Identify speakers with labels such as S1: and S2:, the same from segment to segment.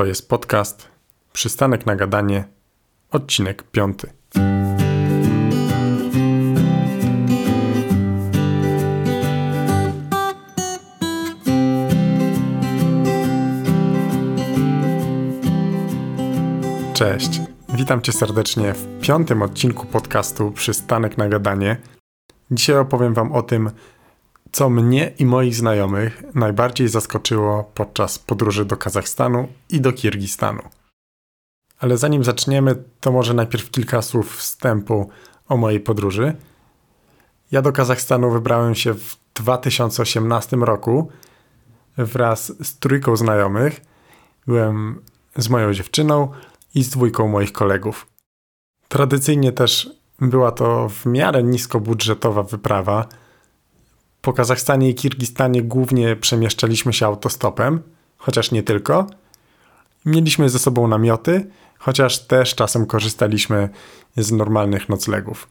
S1: To jest podcast Przystanek na gadanie, odcinek piąty. Cześć, witam Cię serdecznie w piątym odcinku podcastu Przystanek na gadanie. Dzisiaj opowiem Wam o tym, co mnie i moich znajomych najbardziej zaskoczyło podczas podróży do Kazachstanu i do Kirgistanu. Ale zanim zaczniemy, to może najpierw kilka słów wstępu o mojej podróży. Ja do Kazachstanu wybrałem się w 2018 roku wraz z trójką znajomych. Byłem z moją dziewczyną i z dwójką moich kolegów. Tradycyjnie też była to w miarę niskobudżetowa wyprawa – po Kazachstanie i Kirgistanie głównie przemieszczaliśmy się autostopem, chociaż nie tylko. Mieliśmy ze sobą namioty, chociaż też czasem korzystaliśmy z normalnych noclegów.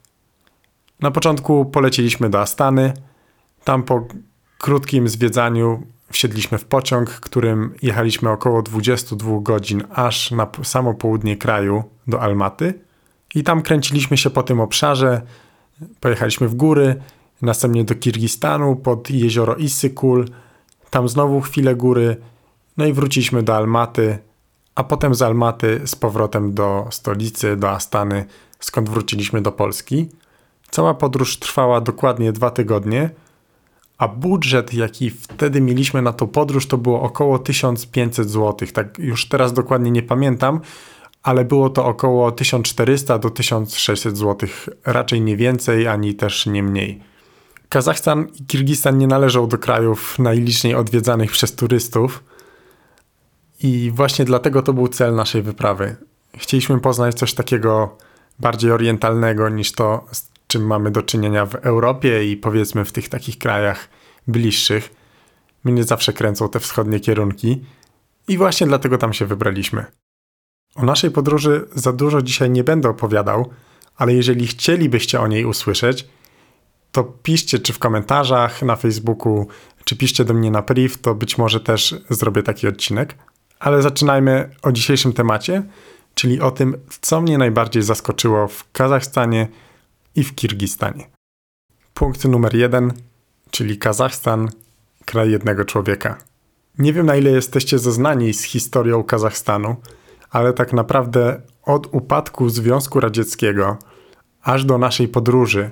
S1: Na początku poleciliśmy do Astany. Tam po krótkim zwiedzaniu wsiedliśmy w pociąg, którym jechaliśmy około 22 godzin aż na samo południe kraju do Almaty. I tam kręciliśmy się po tym obszarze. Pojechaliśmy w góry, następnie do Kirgistanu pod jezioro Issykul, tam znowu chwilę góry, no i wróciliśmy do Almaty, a potem z Almaty z powrotem do stolicy, do Astany, skąd wróciliśmy do Polski. Cała podróż trwała dokładnie dwa tygodnie, a budżet, jaki wtedy mieliśmy na tą podróż, to było około 1500 zł. Tak już teraz dokładnie nie pamiętam, ale było to około 1400 do 1600 zł, raczej nie więcej, ani też nie mniej. Kazachstan i Kirgistan nie należą do krajów najliczniej odwiedzanych przez turystów. I właśnie dlatego to był cel naszej wyprawy. Chcieliśmy poznać coś takiego bardziej orientalnego niż to, z czym mamy do czynienia w Europie i powiedzmy w tych takich krajach bliższych. Mnie zawsze kręcą te wschodnie kierunki i właśnie dlatego tam się wybraliśmy. O naszej podróży za dużo dzisiaj nie będę opowiadał, ale jeżeli chcielibyście o niej usłyszeć, to piszcie czy w komentarzach na Facebooku, czy piszcie do mnie na priv, to być może też zrobię taki odcinek. Ale zaczynajmy o dzisiejszym temacie, czyli o tym, co mnie najbardziej zaskoczyło w Kazachstanie i w Kirgistanie. Punkt numer jeden, czyli Kazachstan, kraj jednego człowieka. Nie wiem na ile jesteście zaznani z historią Kazachstanu, ale tak naprawdę od upadku Związku Radzieckiego aż do naszej podróży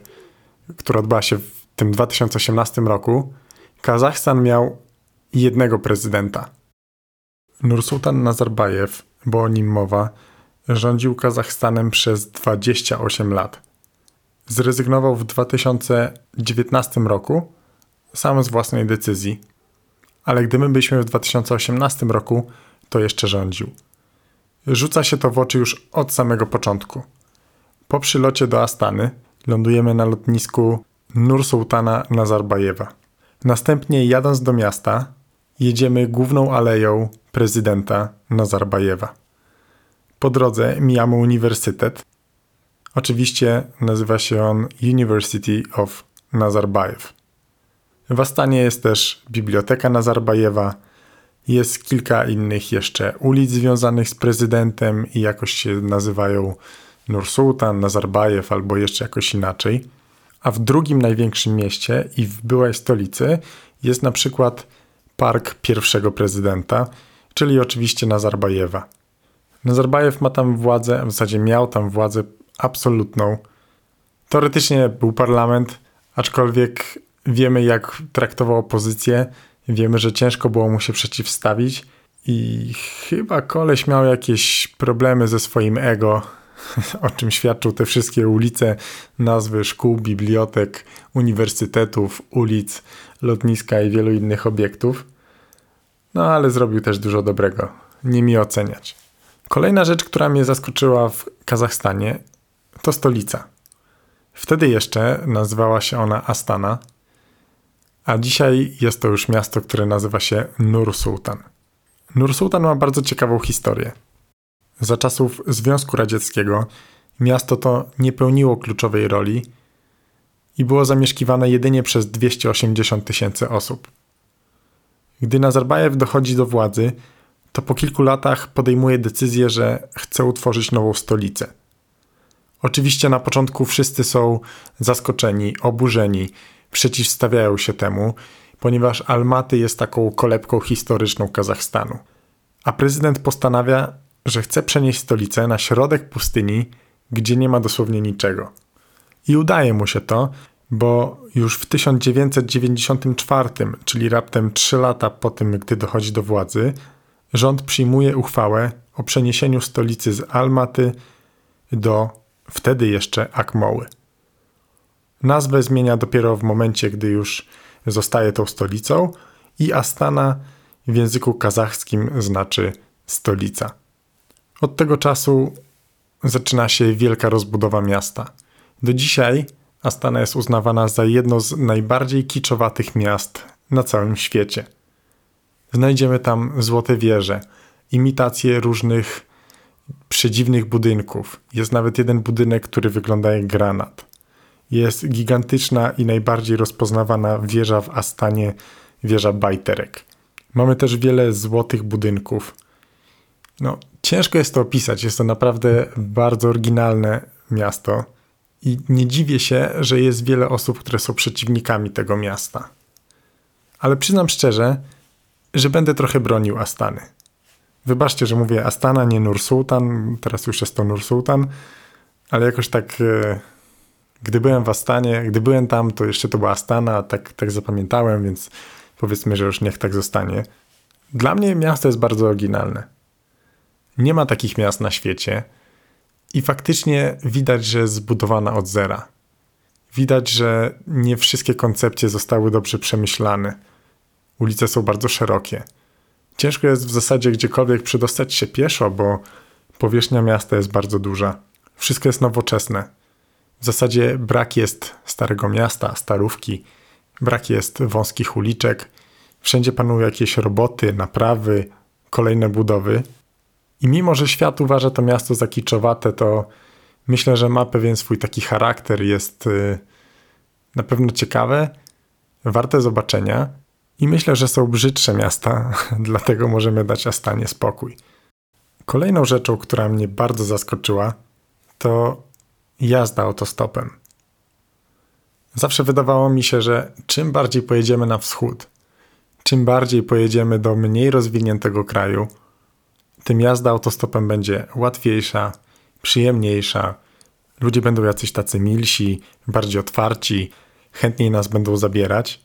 S1: która odbyła się w tym 2018 roku, Kazachstan miał jednego prezydenta. Nursultan Nazarbajew, bo o nim mowa, rządził Kazachstanem przez 28 lat. Zrezygnował w 2019 roku sam z własnej decyzji, ale gdy my byliśmy w 2018 roku, to jeszcze rządził. Rzuca się to w oczy już od samego początku. Po przylocie do Astany lądujemy na lotnisku Nursultana Nazarbajewa. Następnie jadąc do miasta, jedziemy główną aleją prezydenta Nazarbajewa. Po drodze mijamy uniwersytet. Oczywiście nazywa się on University of Nazarbayev. W Astanie jest też Biblioteka Nazarbajewa, jest kilka innych jeszcze ulic związanych z prezydentem i jakoś się nazywają Nursultan, Nazarbajew albo jeszcze jakoś inaczej. A w drugim największym mieście i w byłej stolicy jest na przykład park pierwszego prezydenta, czyli oczywiście Nazarbajewa. Nazarbajew ma tam władzę, w zasadzie miał tam władzę absolutną. Teoretycznie był parlament, aczkolwiek wiemy jak traktował opozycję, wiemy, że ciężko było mu się przeciwstawić i chyba koleś miał jakieś problemy ze swoim ego, o czym świadczą te wszystkie ulice, nazwy szkół, bibliotek, uniwersytetów, ulic, lotniska i wielu innych obiektów. No ale zrobił też dużo dobrego. Nie mi oceniać. Kolejna rzecz, która mnie zaskoczyła w Kazachstanie, to stolica. Wtedy jeszcze nazywała się ona Astana, a dzisiaj jest to już miasto, które nazywa się Nur Sultan. Nur Sultan ma bardzo ciekawą historię. Za czasów Związku Radzieckiego miasto to nie pełniło kluczowej roli i było zamieszkiwane jedynie przez 280 tysięcy osób. Gdy Nazarbajew dochodzi do władzy, to po kilku latach podejmuje decyzję, że chce utworzyć nową stolicę. Oczywiście na początku wszyscy są zaskoczeni, oburzeni, przeciwstawiają się temu, ponieważ Almaty jest taką kolebką historyczną Kazachstanu. A prezydent postanawia, że chce przenieść stolicę na środek pustyni, gdzie nie ma dosłownie niczego. I udaje mu się to, bo już w 1994, czyli raptem 3 lata po tym, gdy dochodzi do władzy, rząd przyjmuje uchwałę o przeniesieniu stolicy z Almaty do wtedy jeszcze Akmoły. Nazwę zmienia dopiero w momencie, gdy już zostaje tą stolicą i Astana w języku kazachskim znaczy stolica. Od tego czasu zaczyna się wielka rozbudowa miasta. Do dzisiaj Astana jest uznawana za jedno z najbardziej kiczowatych miast na całym świecie. Znajdziemy tam złote wieże, imitacje różnych przedziwnych budynków. Jest nawet jeden budynek, który wygląda jak granat. Jest gigantyczna i najbardziej rozpoznawana wieża w Astanie, wieża Bajterek. Mamy też wiele złotych budynków. No, ciężko jest to opisać. Jest to naprawdę bardzo oryginalne miasto. I nie dziwię się, że jest wiele osób, które są przeciwnikami tego miasta. Ale przyznam szczerze, że będę trochę bronił Astany. Wybaczcie, że mówię Astana, nie Nursultan. Teraz już jest to Nursultan, ale jakoś tak, e, gdy byłem w Astanie, gdy byłem tam, to jeszcze to była Astana, tak, tak zapamiętałem, więc powiedzmy, że już niech tak zostanie. Dla mnie miasto jest bardzo oryginalne. Nie ma takich miast na świecie i faktycznie widać, że zbudowana od zera. Widać, że nie wszystkie koncepcje zostały dobrze przemyślane. Ulice są bardzo szerokie. Ciężko jest w zasadzie gdziekolwiek przedostać się pieszo, bo powierzchnia miasta jest bardzo duża. Wszystko jest nowoczesne. W zasadzie brak jest starego miasta, starówki, brak jest wąskich uliczek, wszędzie panują jakieś roboty, naprawy, kolejne budowy. I mimo, że świat uważa to miasto za kiczowate, to myślę, że ma pewien swój taki charakter, jest yy, na pewno ciekawe, warte zobaczenia. I myślę, że są brzydsze miasta, dlatego możemy dać Astanie spokój. Kolejną rzeczą, która mnie bardzo zaskoczyła, to jazda autostopem. Zawsze wydawało mi się, że czym bardziej pojedziemy na wschód, czym bardziej pojedziemy do mniej rozwiniętego kraju, tym jazda autostopem będzie łatwiejsza, przyjemniejsza. Ludzie będą jacyś tacy milsi, bardziej otwarci, chętniej nas będą zabierać.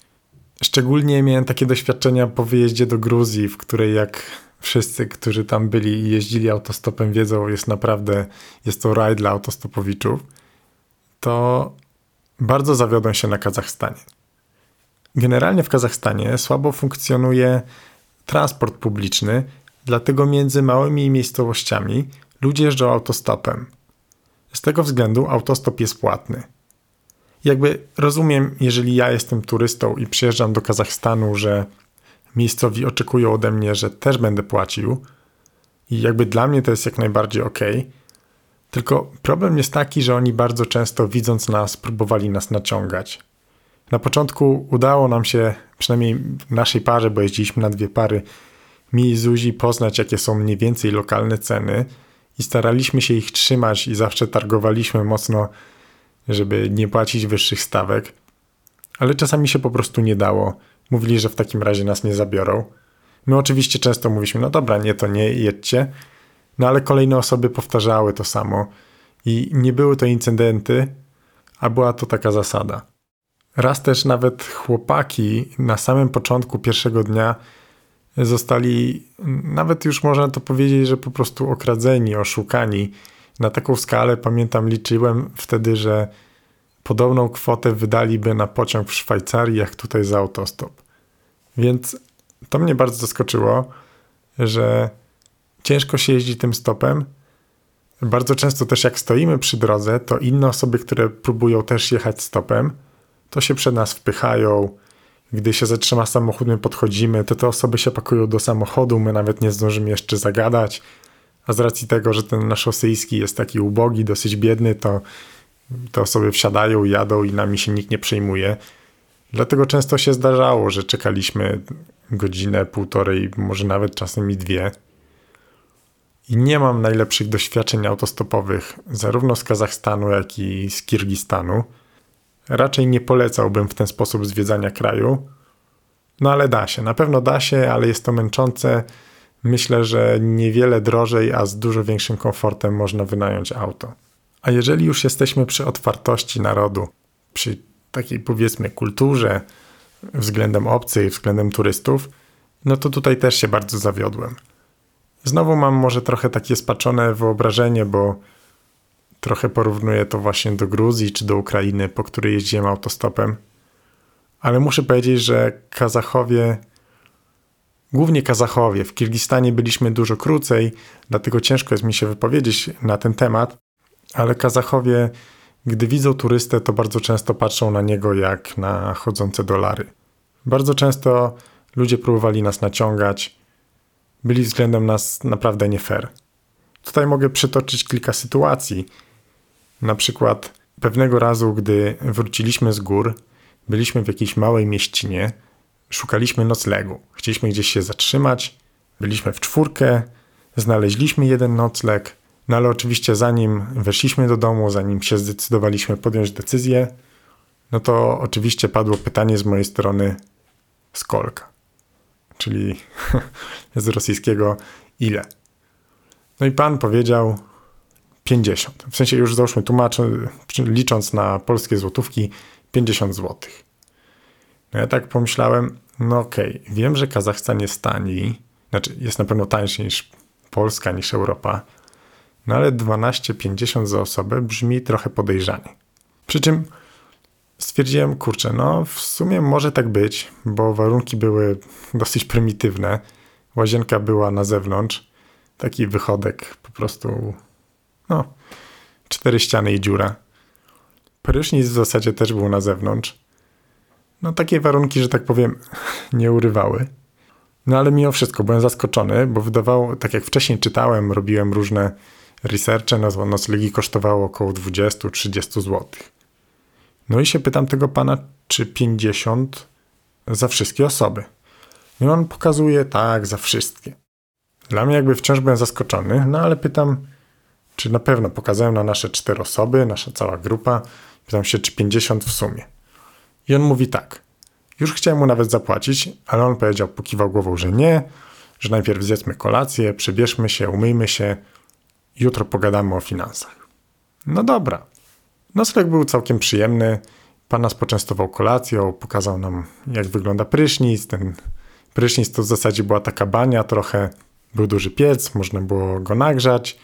S1: Szczególnie miałem takie doświadczenia po wyjeździe do Gruzji, w której jak wszyscy, którzy tam byli i jeździli autostopem wiedzą, jest naprawdę, jest to raj dla autostopowiczów, to bardzo zawiodłem się na Kazachstanie. Generalnie w Kazachstanie słabo funkcjonuje transport publiczny, dlatego między małymi miejscowościami ludzie jeżdżą autostopem. Z tego względu autostop jest płatny jakby rozumiem, jeżeli ja jestem turystą i przyjeżdżam do Kazachstanu, że miejscowi oczekują ode mnie, że też będę płacił i jakby dla mnie to jest jak najbardziej ok. Tylko problem jest taki, że oni bardzo często widząc nas próbowali nas naciągać. Na początku udało nam się, przynajmniej naszej parze, bo jeździliśmy na dwie pary, mi i Zuzi poznać, jakie są mniej więcej lokalne ceny i staraliśmy się ich trzymać i zawsze targowaliśmy mocno żeby nie płacić wyższych stawek, ale czasami się po prostu nie dało. Mówili, że w takim razie nas nie zabiorą. My oczywiście często mówiliśmy, no dobra, nie, to nie jedźcie, no ale kolejne osoby powtarzały to samo i nie były to incydenty, a była to taka zasada. Raz też nawet chłopaki na samym początku pierwszego dnia zostali, nawet już można to powiedzieć, że po prostu okradzeni, oszukani na taką skalę pamiętam, liczyłem wtedy, że podobną kwotę wydaliby na pociąg w Szwajcarii, jak tutaj za autostop. Więc to mnie bardzo zaskoczyło, że ciężko się jeździ tym stopem. Bardzo często też jak stoimy przy drodze, to inne osoby, które próbują też jechać stopem, to się przed nas wpychają. Gdy się zatrzyma samochód, my podchodzimy, to te osoby się pakują do samochodu, my nawet nie zdążymy jeszcze zagadać a z racji tego, że ten nasz rosyjski jest taki ubogi, dosyć biedny, to te osoby wsiadają, jadą i nami się nikt nie przejmuje. Dlatego często się zdarzało, że czekaliśmy godzinę, półtorej, może nawet czasem i dwie. i nie mam najlepszych doświadczeń autostopowych, zarówno z Kazachstanu, jak i z Kirgistanu. Raczej nie polecałbym w ten sposób zwiedzania kraju. No ale da się, na pewno da się, ale jest to męczące. Myślę, że niewiele drożej, a z dużo większym komfortem można wynająć auto. A jeżeli już jesteśmy przy otwartości narodu, przy takiej powiedzmy kulturze względem obcej, względem turystów, no to tutaj też się bardzo zawiodłem. Znowu mam może trochę takie spaczone wyobrażenie, bo trochę porównuję to właśnie do Gruzji czy do Ukrainy, po której jeździłem autostopem. Ale muszę powiedzieć, że Kazachowie, głównie Kazachowie, w Kirgistanie byliśmy dużo krócej, dlatego ciężko jest mi się wypowiedzieć na ten temat, ale Kazachowie, gdy widzą turystę, to bardzo często patrzą na niego jak na chodzące dolary. Bardzo często ludzie próbowali nas naciągać, byli względem nas naprawdę nie fair. Tutaj mogę przytoczyć kilka sytuacji. Na przykład pewnego razu, gdy wróciliśmy z gór, byliśmy w jakiejś małej mieścinie, szukaliśmy noclegu. Chcieliśmy gdzieś się zatrzymać, byliśmy w czwórkę, znaleźliśmy jeden nocleg, no ale oczywiście zanim weszliśmy do domu, zanim się zdecydowaliśmy podjąć decyzję, no to oczywiście padło pytanie z mojej strony skolka czyli z rosyjskiego ile. No i pan powiedział 50. W sensie już załóżmy tłumaczę, licząc na polskie złotówki 50 złotych. No ja tak pomyślałem, no okej, okay, wiem, że Kazachstan jest tani, znaczy jest na pewno tańszy niż Polska, niż Europa, no ale 12,50 za osobę brzmi trochę podejrzanie. Przy czym stwierdziłem, kurczę, no w sumie może tak być, bo warunki były dosyć prymitywne. Łazienka była na zewnątrz, taki wychodek, po prostu, no, cztery ściany i dziura. Prysznic w zasadzie też był na zewnątrz. No takie warunki, że tak powiem, nie urywały. No ale mimo wszystko byłem zaskoczony, bo wydawało, tak jak wcześniej czytałem, robiłem różne researche, no noclegi kosztowało około 20-30 złotych. No i się pytam tego pana, czy 50 za wszystkie osoby. No I on pokazuje tak, za wszystkie. Dla mnie jakby wciąż byłem zaskoczony, no ale pytam, czy na pewno pokazałem na nasze cztery osoby, nasza cała grupa. Pytam się, czy 50 w sumie. I on mówi tak. Już chciałem mu nawet zapłacić, ale on powiedział, pokiwał głową, że nie, że najpierw zjedzmy kolację, przebierzmy się, umyjmy się, jutro pogadamy o finansach. No dobra. Nocleg był całkiem przyjemny. Pan nas poczęstował kolacją, pokazał nam, jak wygląda prysznic. Ten prysznic to w zasadzie była taka bania, trochę był duży piec, można było go nagrzać,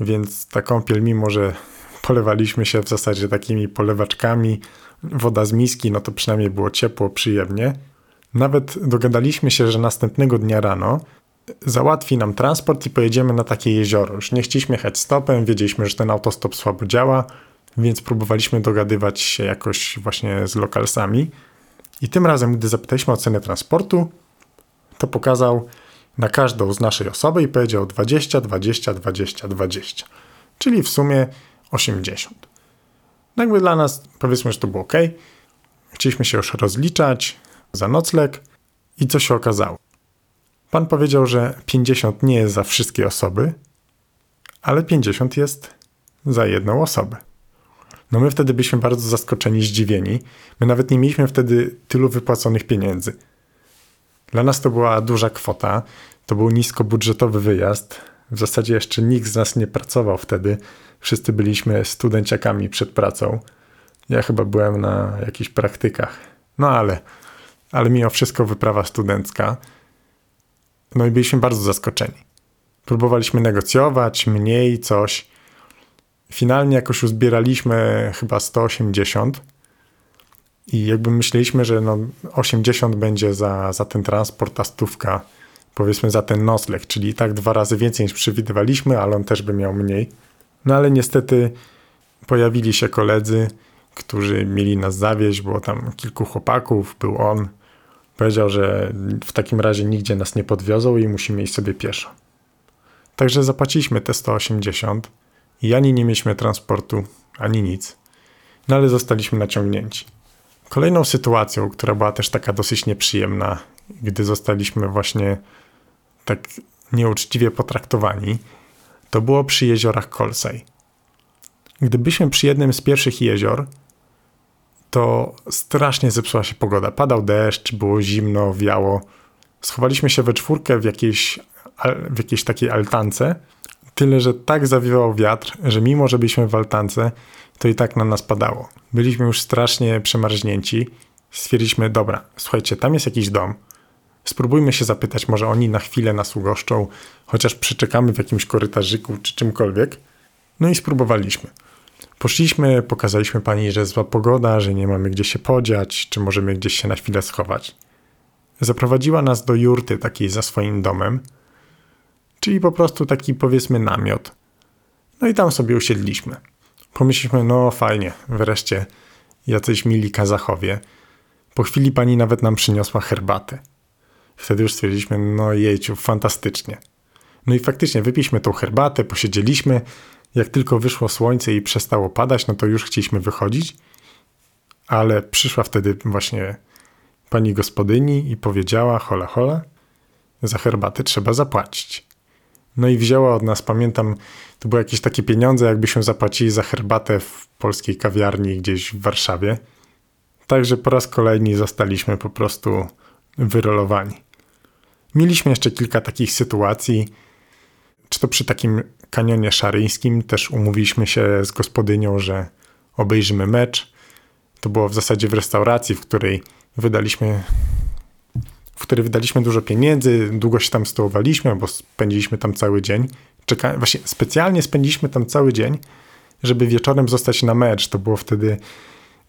S1: więc ta kąpiel, mimo że polewaliśmy się w zasadzie takimi polewaczkami, woda z miski, no to przynajmniej było ciepło, przyjemnie. Nawet dogadaliśmy się, że następnego dnia rano załatwi nam transport i pojedziemy na takie jezioro. Już nie chcieliśmy jechać stopem, wiedzieliśmy, że ten autostop słabo działa, więc próbowaliśmy dogadywać się jakoś właśnie z lokalsami. I tym razem, gdy zapytaliśmy o cenę transportu, to pokazał na każdą z naszej osoby i powiedział 20, 20, 20, 20. Czyli w sumie 80. No jakby dla nas powiedzmy, że to było ok. Chcieliśmy się już rozliczać za nocleg i co się okazało? Pan powiedział, że 50 nie jest za wszystkie osoby, ale 50 jest za jedną osobę. No my wtedy byliśmy bardzo zaskoczeni, zdziwieni. My nawet nie mieliśmy wtedy tylu wypłaconych pieniędzy. Dla nas to była duża kwota, to był niskobudżetowy wyjazd. W zasadzie jeszcze nikt z nas nie pracował wtedy. Wszyscy byliśmy studenciakami przed pracą. Ja chyba byłem na jakichś praktykach. No ale, ale mimo wszystko wyprawa studencka. No i byliśmy bardzo zaskoczeni. Próbowaliśmy negocjować, mniej coś. Finalnie jakoś uzbieraliśmy chyba 180 i jakby myśleliśmy, że no 80 będzie za, za ten transport, a stówka powiedzmy za ten nocleg, czyli tak dwa razy więcej niż przewidywaliśmy, ale on też by miał mniej. No ale niestety pojawili się koledzy, którzy mieli nas zawieźć, było tam kilku chłopaków, był on. Powiedział, że w takim razie nigdzie nas nie podwiozą i musimy iść sobie pieszo. Także zapłaciliśmy te 180 i ani nie mieliśmy transportu, ani nic. No ale zostaliśmy naciągnięci. Kolejną sytuacją, która była też taka dosyć nieprzyjemna, gdy zostaliśmy właśnie tak nieuczciwie potraktowani, to było przy jeziorach Kolsej. Gdybyśmy przy jednym z pierwszych jezior, to strasznie zepsuła się pogoda. Padał deszcz, było zimno, wiało. Schowaliśmy się we czwórkę w jakiejś, w jakiejś takiej altance, tyle że tak zawiewał wiatr, że mimo, że byliśmy w altance, to i tak na nas padało. Byliśmy już strasznie przemarznięci. Stwierdziliśmy, dobra, słuchajcie, tam jest jakiś dom. Spróbujmy się zapytać, może oni na chwilę nas ugoszczą, chociaż przeczekamy w jakimś korytarzyku czy czymkolwiek. No i spróbowaliśmy. Poszliśmy, pokazaliśmy pani, że zła pogoda, że nie mamy gdzie się podziać, czy możemy gdzieś się na chwilę schować. Zaprowadziła nas do jurty takiej za swoim domem, czyli po prostu taki powiedzmy namiot. No i tam sobie usiedliśmy. Pomyśleliśmy, no fajnie, wreszcie jacyś mili kazachowie. Po chwili pani nawet nam przyniosła herbatę. Wtedy już stwierdziliśmy, no jejciu, fantastycznie. No i faktycznie wypiliśmy tą herbatę, posiedzieliśmy. Jak tylko wyszło słońce i przestało padać, no to już chcieliśmy wychodzić. Ale przyszła wtedy właśnie pani gospodyni i powiedziała, hola hola, za herbatę trzeba zapłacić. No i wzięła od nas, pamiętam, to były jakieś takie pieniądze, jakbyśmy zapłacili za herbatę w polskiej kawiarni gdzieś w Warszawie. Także po raz kolejny zostaliśmy po prostu wyrolowani. Mieliśmy jeszcze kilka takich sytuacji, czy to przy takim kanionie szaryńskim też umówiliśmy się z gospodynią, że obejrzymy mecz. To było w zasadzie w restauracji, w której wydaliśmy w której wydaliśmy dużo pieniędzy, długo się tam stołowaliśmy, bo spędziliśmy tam cały dzień. Czeka... Właśnie specjalnie spędziliśmy tam cały dzień, żeby wieczorem zostać na mecz. To było wtedy,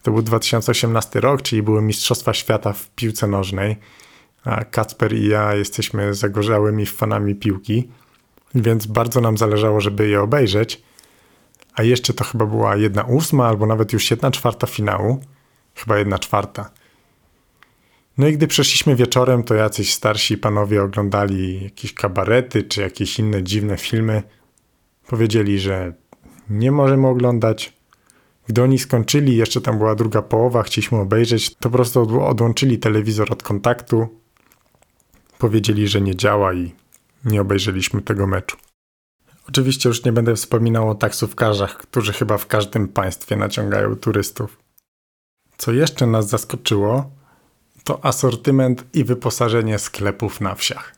S1: to był 2018 rok, czyli były Mistrzostwa Świata w piłce nożnej. A Kacper i ja jesteśmy zagorzałymi fanami piłki, więc bardzo nam zależało, żeby je obejrzeć. A jeszcze to chyba była jedna ósma, albo nawet już jedna czwarta finału. Chyba jedna czwarta. No i gdy przeszliśmy wieczorem, to jacyś starsi panowie oglądali jakieś kabarety czy jakieś inne dziwne filmy. Powiedzieli, że nie możemy oglądać. Gdy oni skończyli, jeszcze tam była druga połowa, chcieliśmy obejrzeć, to po prostu odłączyli telewizor od kontaktu. Powiedzieli, że nie działa i nie obejrzeliśmy tego meczu. Oczywiście już nie będę wspominał o taksówkarzach, którzy chyba w każdym państwie naciągają turystów. Co jeszcze nas zaskoczyło, to asortyment i wyposażenie sklepów na wsiach.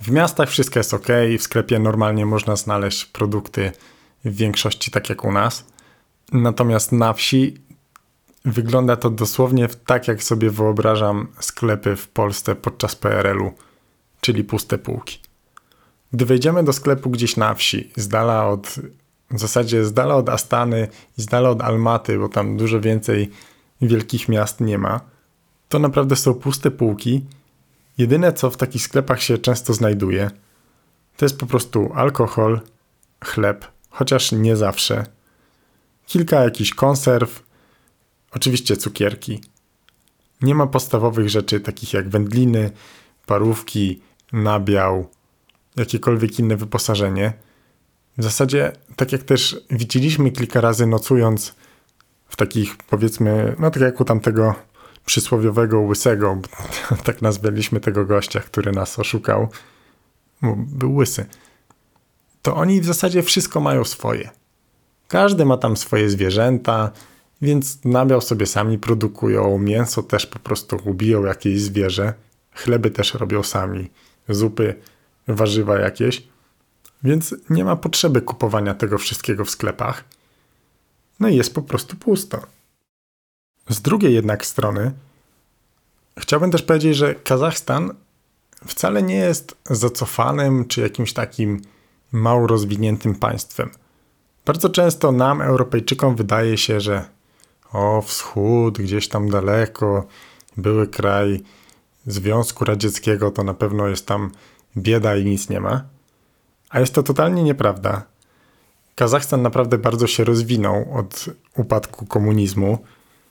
S1: W miastach wszystko jest ok, w sklepie normalnie można znaleźć produkty w większości tak jak u nas. Natomiast na wsi wygląda to dosłownie tak, jak sobie wyobrażam sklepy w Polsce podczas PRL-u, czyli puste półki. Gdy wejdziemy do sklepu gdzieś na wsi, z dala od, w zasadzie z dala od Astany i z dala od Almaty, bo tam dużo więcej wielkich miast nie ma, to naprawdę są puste półki. Jedyne, co w takich sklepach się często znajduje, to jest po prostu alkohol, chleb, chociaż nie zawsze, kilka jakichś konserw, oczywiście cukierki. Nie ma podstawowych rzeczy takich jak wędliny, parówki, nabiał, jakiekolwiek inne wyposażenie. W zasadzie, tak jak też widzieliśmy kilka razy nocując w takich, powiedzmy, no tak jak u tamtego przysłowiowego łysego, tak nazwaliśmy tego gościa, który nas oszukał, był łysy, to oni w zasadzie wszystko mają swoje. Każdy ma tam swoje zwierzęta, więc nabiał sobie sami produkują, mięso też po prostu ubiją jakieś zwierzę, chleby też robią sami, zupy, warzywa jakieś, więc nie ma potrzeby kupowania tego wszystkiego w sklepach. No i jest po prostu pusto. Z drugiej jednak strony, chciałbym też powiedzieć, że Kazachstan wcale nie jest zacofanym czy jakimś takim mało rozwiniętym państwem. Bardzo często nam, Europejczykom, wydaje się, że o wschód, gdzieś tam daleko, były kraj Związku Radzieckiego, to na pewno jest tam bieda i nic nie ma. A jest to totalnie nieprawda. Kazachstan naprawdę bardzo się rozwinął od upadku komunizmu.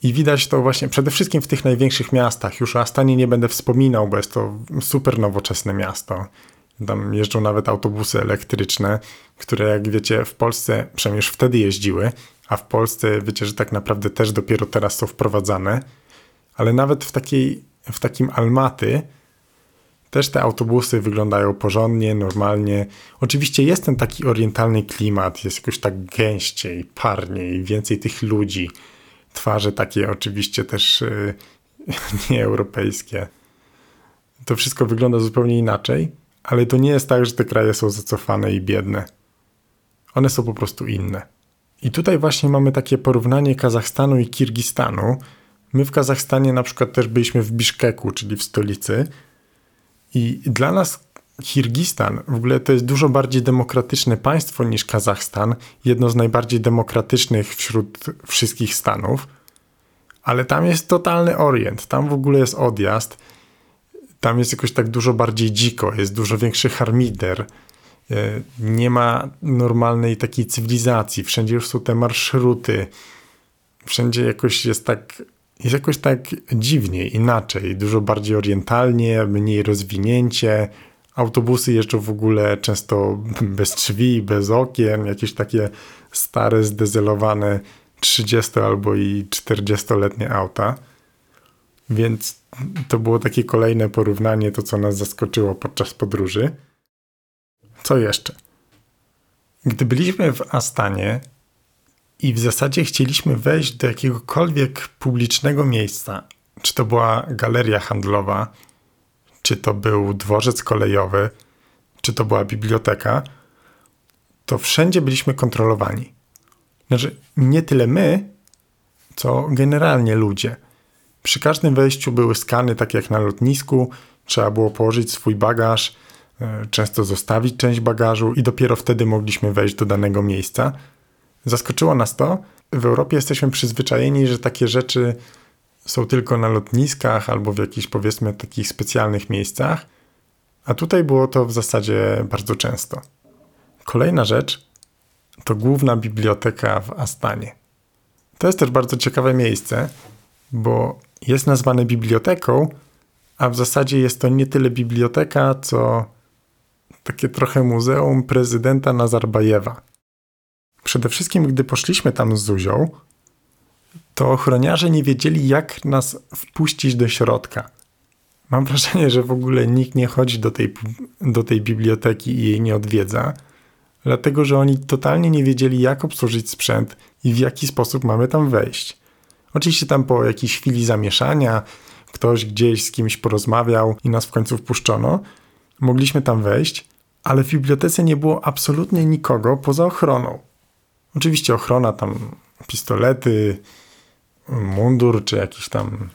S1: I widać to właśnie przede wszystkim w tych największych miastach. Już o Astanie nie będę wspominał, bo jest to super nowoczesne miasto. Tam jeżdżą nawet autobusy elektryczne, które jak wiecie w Polsce przynajmniej już wtedy jeździły, a w Polsce wiecie, że tak naprawdę też dopiero teraz są wprowadzane. Ale nawet w, takiej, w takim Almaty Też te autobusy wyglądają porządnie, normalnie. Oczywiście jest ten taki orientalny klimat, jest jakoś tak gęściej, parniej, więcej tych ludzi. Twarze takie oczywiście też yy, nieeuropejskie. To wszystko wygląda zupełnie inaczej, ale to nie jest tak, że te kraje są zacofane i biedne. One są po prostu inne. I tutaj właśnie mamy takie porównanie Kazachstanu i Kirgistanu. My w Kazachstanie na przykład też byliśmy w Biszkeku, czyli w stolicy. I dla nas Kirgistan w ogóle to jest dużo bardziej demokratyczne państwo niż Kazachstan. Jedno z najbardziej demokratycznych wśród wszystkich stanów. Ale tam jest totalny orient. Tam w ogóle jest odjazd. Tam jest jakoś tak dużo bardziej dziko. Jest dużo większy harmider E, nie ma normalnej takiej cywilizacji, wszędzie już są te marszruty, wszędzie jakoś jest tak, jest jakoś tak dziwniej, inaczej, dużo bardziej orientalnie, mniej rozwinięcie, autobusy jeżdżą w ogóle często bez drzwi, bez okien, jakieś takie stare, zdezelowane 30 albo i 40-letnie auta. Więc to było takie kolejne porównanie, to co nas zaskoczyło podczas podróży. Co jeszcze? Gdy byliśmy w Astanie i w zasadzie chcieliśmy wejść do jakiegokolwiek publicznego miejsca, czy to była galeria handlowa, czy to był dworzec kolejowy, czy to była biblioteka, to wszędzie byliśmy kontrolowani. Znaczy, nie tyle my, co generalnie ludzie. Przy każdym wejściu były skany, tak jak na lotnisku, trzeba było położyć swój bagaż, E, często zostawić część bagażu i dopiero wtedy mogliśmy wejść do danego miejsca. Zaskoczyło nas to. W Europie jesteśmy przyzwyczajeni, że takie rzeczy są tylko na lotniskach albo w jakichś powiedzmy takich specjalnych miejscach, a tutaj było to w zasadzie bardzo często. Kolejna rzecz to główna biblioteka w Astanie. To jest też bardzo ciekawe miejsce, bo jest nazwane biblioteką, a w zasadzie jest to nie tyle biblioteka, co takie trochę muzeum prezydenta Nazarbajewa. Przede wszystkim, gdy poszliśmy tam z Zuzią, to ochroniarze nie wiedzieli, jak nas wpuścić do środka. Mam wrażenie, że w ogóle nikt nie chodzi do tej, do tej biblioteki i jej nie odwiedza, dlatego że oni totalnie nie wiedzieli, jak obsłużyć sprzęt i w jaki sposób mamy tam wejść. Oczywiście tam po jakiejś chwili zamieszania ktoś gdzieś z kimś porozmawiał i nas w końcu wpuszczono. Mogliśmy tam wejść, ale w bibliotece nie było absolutnie nikogo poza ochroną. Oczywiście ochrona tam pistolety, mundur czy jakiś tam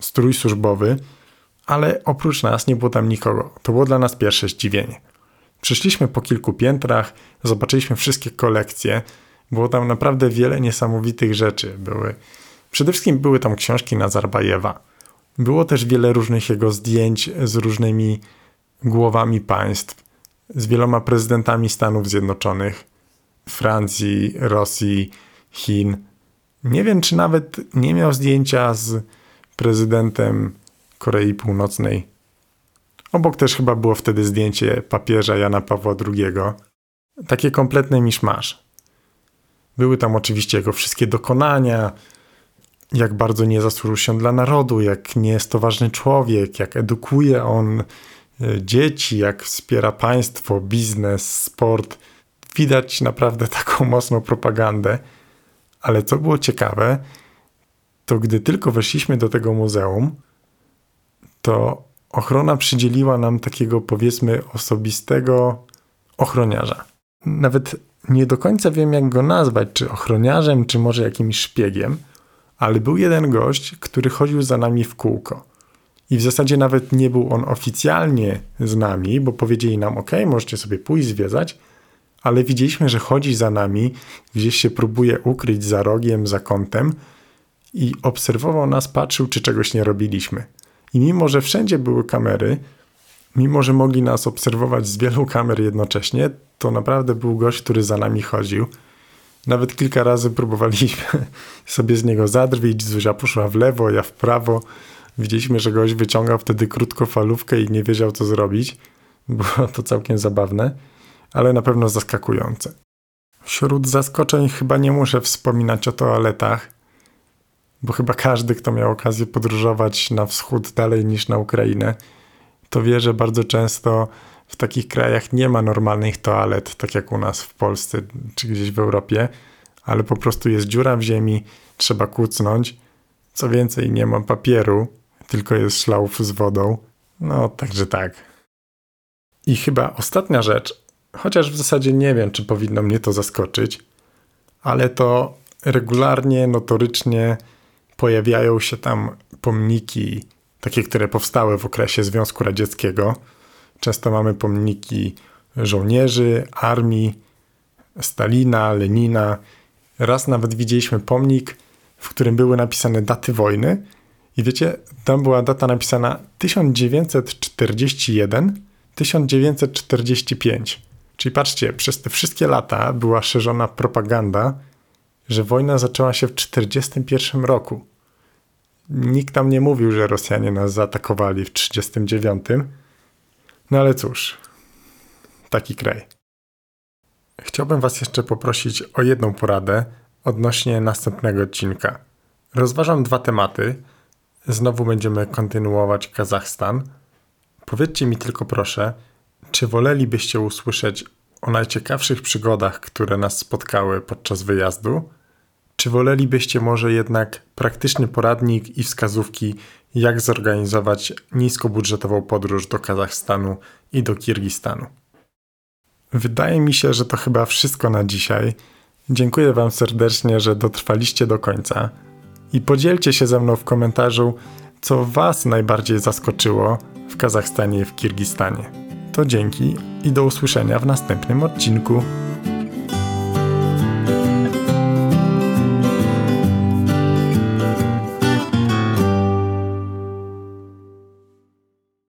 S1: strój służbowy, ale oprócz nas nie było tam nikogo. To było dla nas pierwsze zdziwienie. Przyszliśmy po kilku piętrach, zobaczyliśmy wszystkie kolekcje. Było tam naprawdę wiele niesamowitych rzeczy. Były, przede wszystkim były tam książki Nazarbajewa. Było też wiele różnych jego zdjęć z różnymi głowami państw z wieloma prezydentami Stanów Zjednoczonych, Francji, Rosji, Chin. Nie wiem, czy nawet nie miał zdjęcia z prezydentem Korei Północnej. Obok też chyba było wtedy zdjęcie papieża Jana Pawła II. Takie kompletne miszmasz. Były tam oczywiście jego wszystkie dokonania, jak bardzo nie zasłużył się dla narodu, jak nie jest to ważny człowiek, jak edukuje on E, dzieci, jak wspiera państwo, biznes, sport. Widać naprawdę taką mocną propagandę. Ale co było ciekawe, to gdy tylko weszliśmy do tego muzeum, to ochrona przydzieliła nam takiego powiedzmy osobistego ochroniarza. Nawet nie do końca wiem, jak go nazwać, czy ochroniarzem, czy może jakimś szpiegiem, ale był jeden gość, który chodził za nami w kółko. I w zasadzie nawet nie był on oficjalnie z nami, bo powiedzieli nam: OK, możecie sobie pójść zwiedzać, ale widzieliśmy, że chodzi za nami, gdzieś się próbuje ukryć za rogiem, za kątem i obserwował nas, patrzył, czy czegoś nie robiliśmy. I mimo, że wszędzie były kamery, mimo, że mogli nas obserwować z wielu kamer jednocześnie, to naprawdę był gość, który za nami chodził. Nawet kilka razy próbowaliśmy sobie z niego zadrwić, Zuzia poszła w lewo, ja w prawo Widzieliśmy, że gość wyciągał wtedy krótkofalówkę i nie wiedział, co zrobić. Było to całkiem zabawne, ale na pewno zaskakujące. Wśród zaskoczeń chyba nie muszę wspominać o toaletach, bo chyba każdy, kto miał okazję podróżować na wschód dalej niż na Ukrainę, to wie, że bardzo często w takich krajach nie ma normalnych toalet, tak jak u nas w Polsce czy gdzieś w Europie, ale po prostu jest dziura w ziemi, trzeba kucnąć. Co więcej, nie ma papieru, tylko jest szlauf z wodą. No, także tak. I chyba ostatnia rzecz, chociaż w zasadzie nie wiem, czy powinno mnie to zaskoczyć, ale to regularnie, notorycznie pojawiają się tam pomniki, takie, które powstały w okresie Związku Radzieckiego. Często mamy pomniki żołnierzy, armii, Stalina, Lenina. Raz nawet widzieliśmy pomnik, w którym były napisane daty wojny. I wiecie, tam była data napisana 1941, 1945. Czyli patrzcie, przez te wszystkie lata była szerzona propaganda, że wojna zaczęła się w 1941 roku. Nikt tam nie mówił, że Rosjanie nas zaatakowali w 1939. No ale cóż, taki kraj. Chciałbym Was jeszcze poprosić o jedną poradę odnośnie następnego odcinka. Rozważam dwa tematy. Znowu będziemy kontynuować Kazachstan. Powiedzcie mi tylko proszę, czy wolelibyście usłyszeć o najciekawszych przygodach, które nas spotkały podczas wyjazdu? Czy wolelibyście może jednak praktyczny poradnik i wskazówki, jak zorganizować niskobudżetową podróż do Kazachstanu i do Kirgistanu? Wydaje mi się, że to chyba wszystko na dzisiaj. Dziękuję Wam serdecznie, że dotrwaliście do końca i podzielcie się ze mną w komentarzu, co Was najbardziej zaskoczyło w Kazachstanie i w Kirgistanie. To dzięki i do usłyszenia w następnym odcinku.